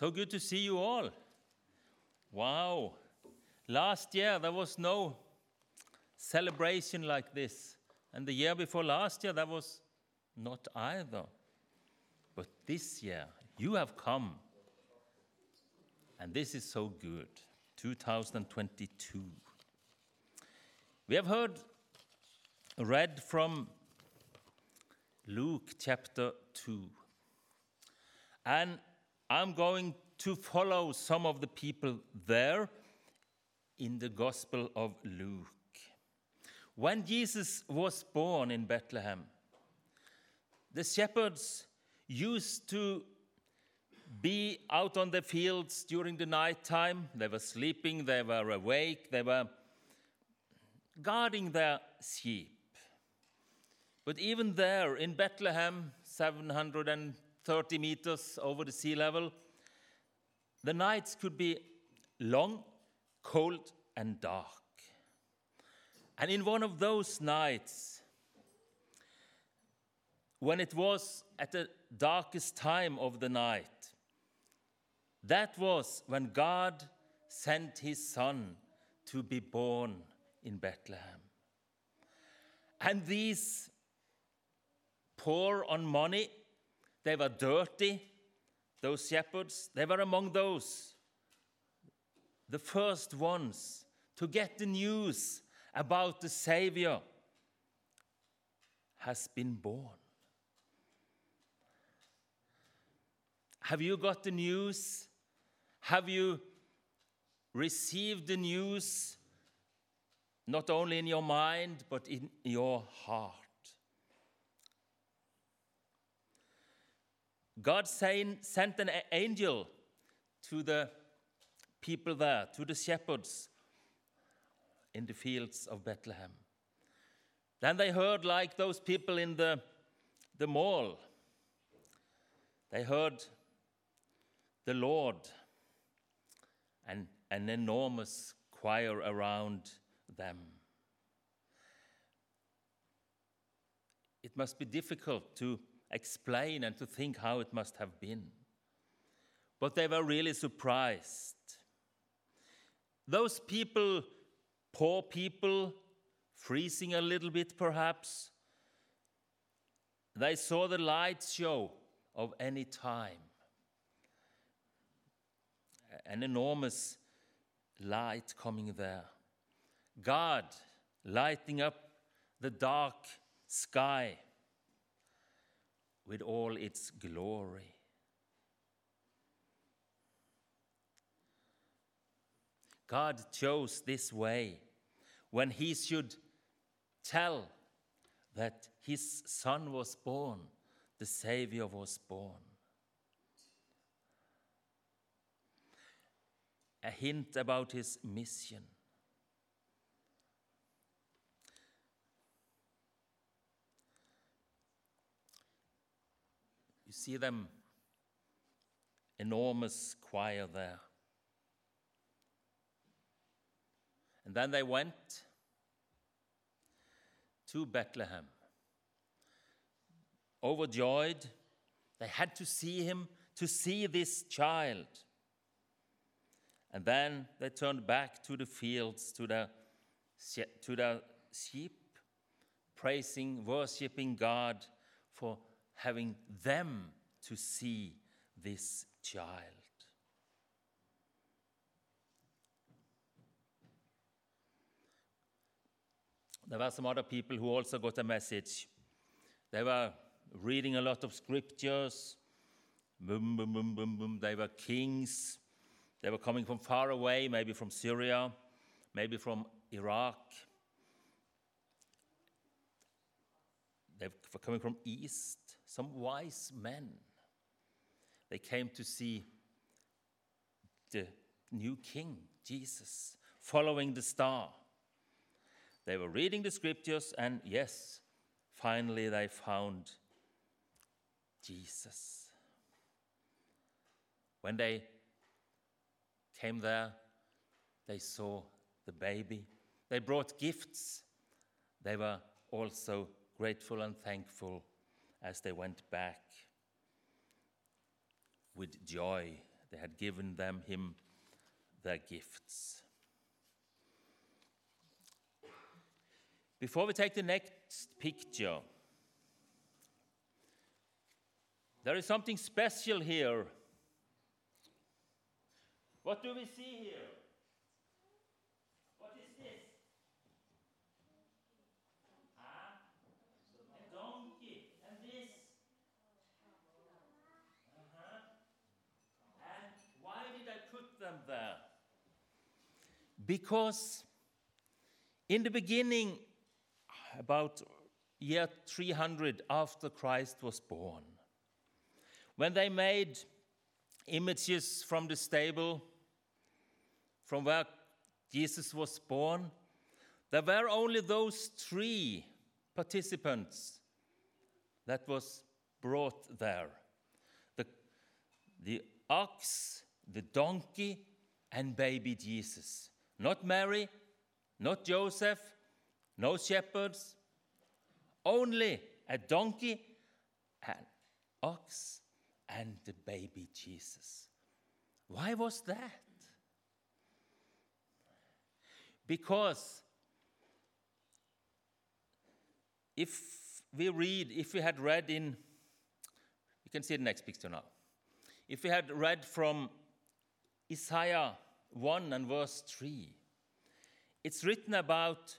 So good to see you all. Wow. Last year there was no celebration like this. And the year before last year there was not either. But this year you have come. And this is so good. 2022. We have heard read from Luke chapter 2. And I'm going to follow some of the people there in the Gospel of Luke. When Jesus was born in Bethlehem, the shepherds used to be out on the fields during the night time. They were sleeping, they were awake, they were guarding their sheep. But even there in Bethlehem, 730 meters over the sea level, the nights could be long, cold, and dark. And in one of those nights, when it was at the darkest time of the night, that was when God sent his son to be born in Bethlehem. And these poor on money, they were dirty, those shepherds, they were among those, the first ones to get the news about the Savior has been born. Have you got the news? Have you received the news not only in your mind but in your heart? God sent an angel to the people there, to the shepherds in the fields of Bethlehem. Then they heard, like those people in the, the mall, they heard the Lord and an enormous choir around them. It must be difficult to explain and to think how it must have been. But they were really surprised. Those people, poor people, freezing a little bit perhaps, they saw the light show of any time. An enormous light coming there. God lighting up the dark sky with all its glory. God chose this way when He should tell that His Son was born, the Savior was born. A hint about His mission. See them, enormous choir there. And then they went to Bethlehem. Overjoyed, they had to see him, to see this child. And then they turned back to the fields, to the, to the sheep, praising, worshiping God for having them to see this child. There were some other people who also got a message. They were reading a lot of scriptures. Boom, boom, boom, boom, boom. They were kings. They were coming from far away, maybe from Syria, maybe from Iraq. They were coming from east some wise men. They came to see the new king, Jesus, following the star. They were reading the scriptures, and yes, finally they found Jesus. When they came there, they saw the baby. They brought gifts. They were also grateful and thankful as they went back with joy they had given them him their gifts. Before we take the next picture, there is something special here. What do we see here? What is this? Ah, a donkey. And this? Uh-huh. And why did I put them there? Because in the beginning, about year 300 after Christ was born, when they made images from the stable, from where Jesus was born, there were only those three participants that was brought there the, the ox, the donkey, and baby Jesus. Not Mary, not Joseph, no shepherds, only a donkey, an ox, and the baby Jesus. Why was that? Because if we read, if we had read in, you can see the next picture now. If we had read from Isaiah 1 and verse 3, it's written about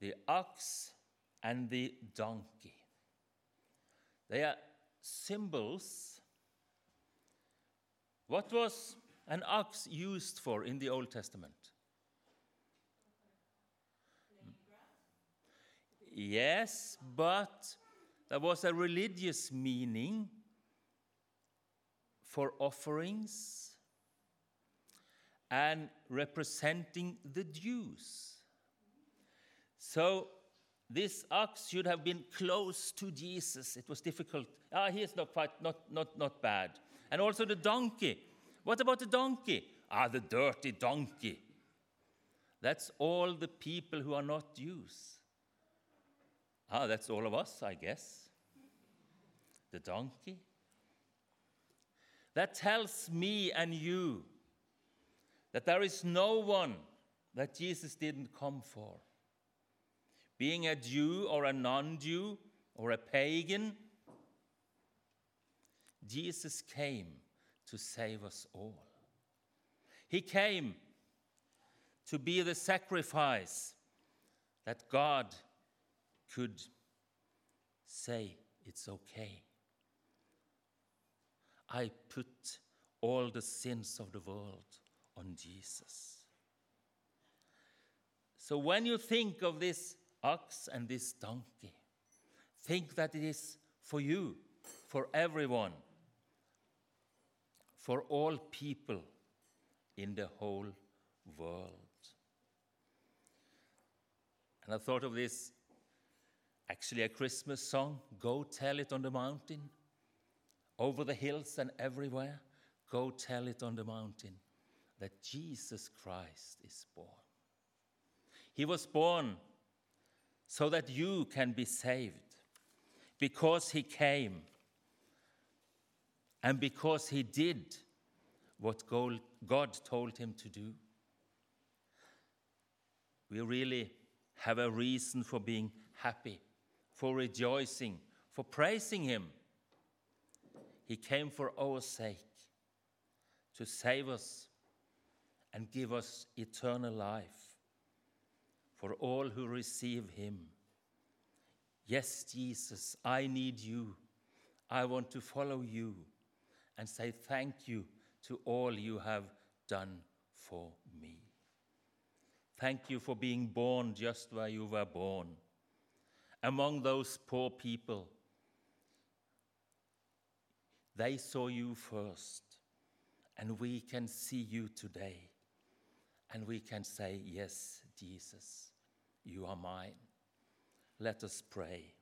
the ox and the donkey. They are symbols. What was an ox used for in the Old Testament? Yes, but there was a religious meaning for offerings and representing the Jews. So this ox should have been close to Jesus. It was difficult. Ah, he is not quite not, not, not bad. And also the donkey. What about the donkey? Ah, the dirty donkey. That's all the people who are not Jews. Ah, that's all of us, I guess. The donkey. That tells me and you that there is no one that Jesus didn't come for. Being a Jew or a non Jew or a pagan, Jesus came to save us all. He came to be the sacrifice that God could say, It's okay. I put all the sins of the world on Jesus. So when you think of this ox and this donkey, think that it is for you, for everyone, for all people in the whole world. And I thought of this actually a Christmas song Go Tell It on the Mountain, over the hills and everywhere. Go tell it on the mountain that Jesus Christ is born. He was born so that you can be saved because he came and because he did what God told him to do. We really have a reason for being happy, for rejoicing, for praising him. He came for our sake to save us and give us eternal life for all who receive him. Yes, Jesus, I need you. I want to follow you and say thank you to all you have done for me. Thank you for being born just where you were born, among those poor people. They saw you first, and we can see you today. And we can say, Yes, Jesus, you are mine. Let us pray.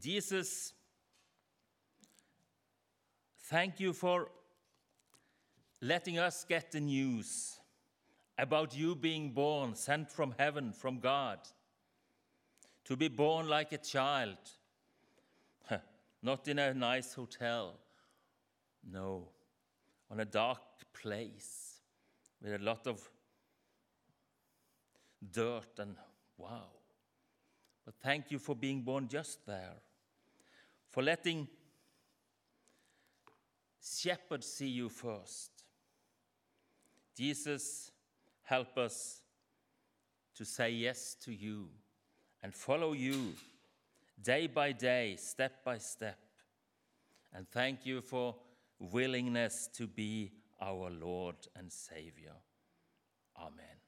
Jesus, thank you for letting us get the news about you being born, sent from heaven, from God, to be born like a child, not in a nice hotel. No, on a dark place with a lot of dirt and wow. But thank you for being born just there, for letting shepherds see you first. Jesus, help us to say yes to you and follow you day by day, step by step. And thank you for willingness to be our Lord and Savior. Amen.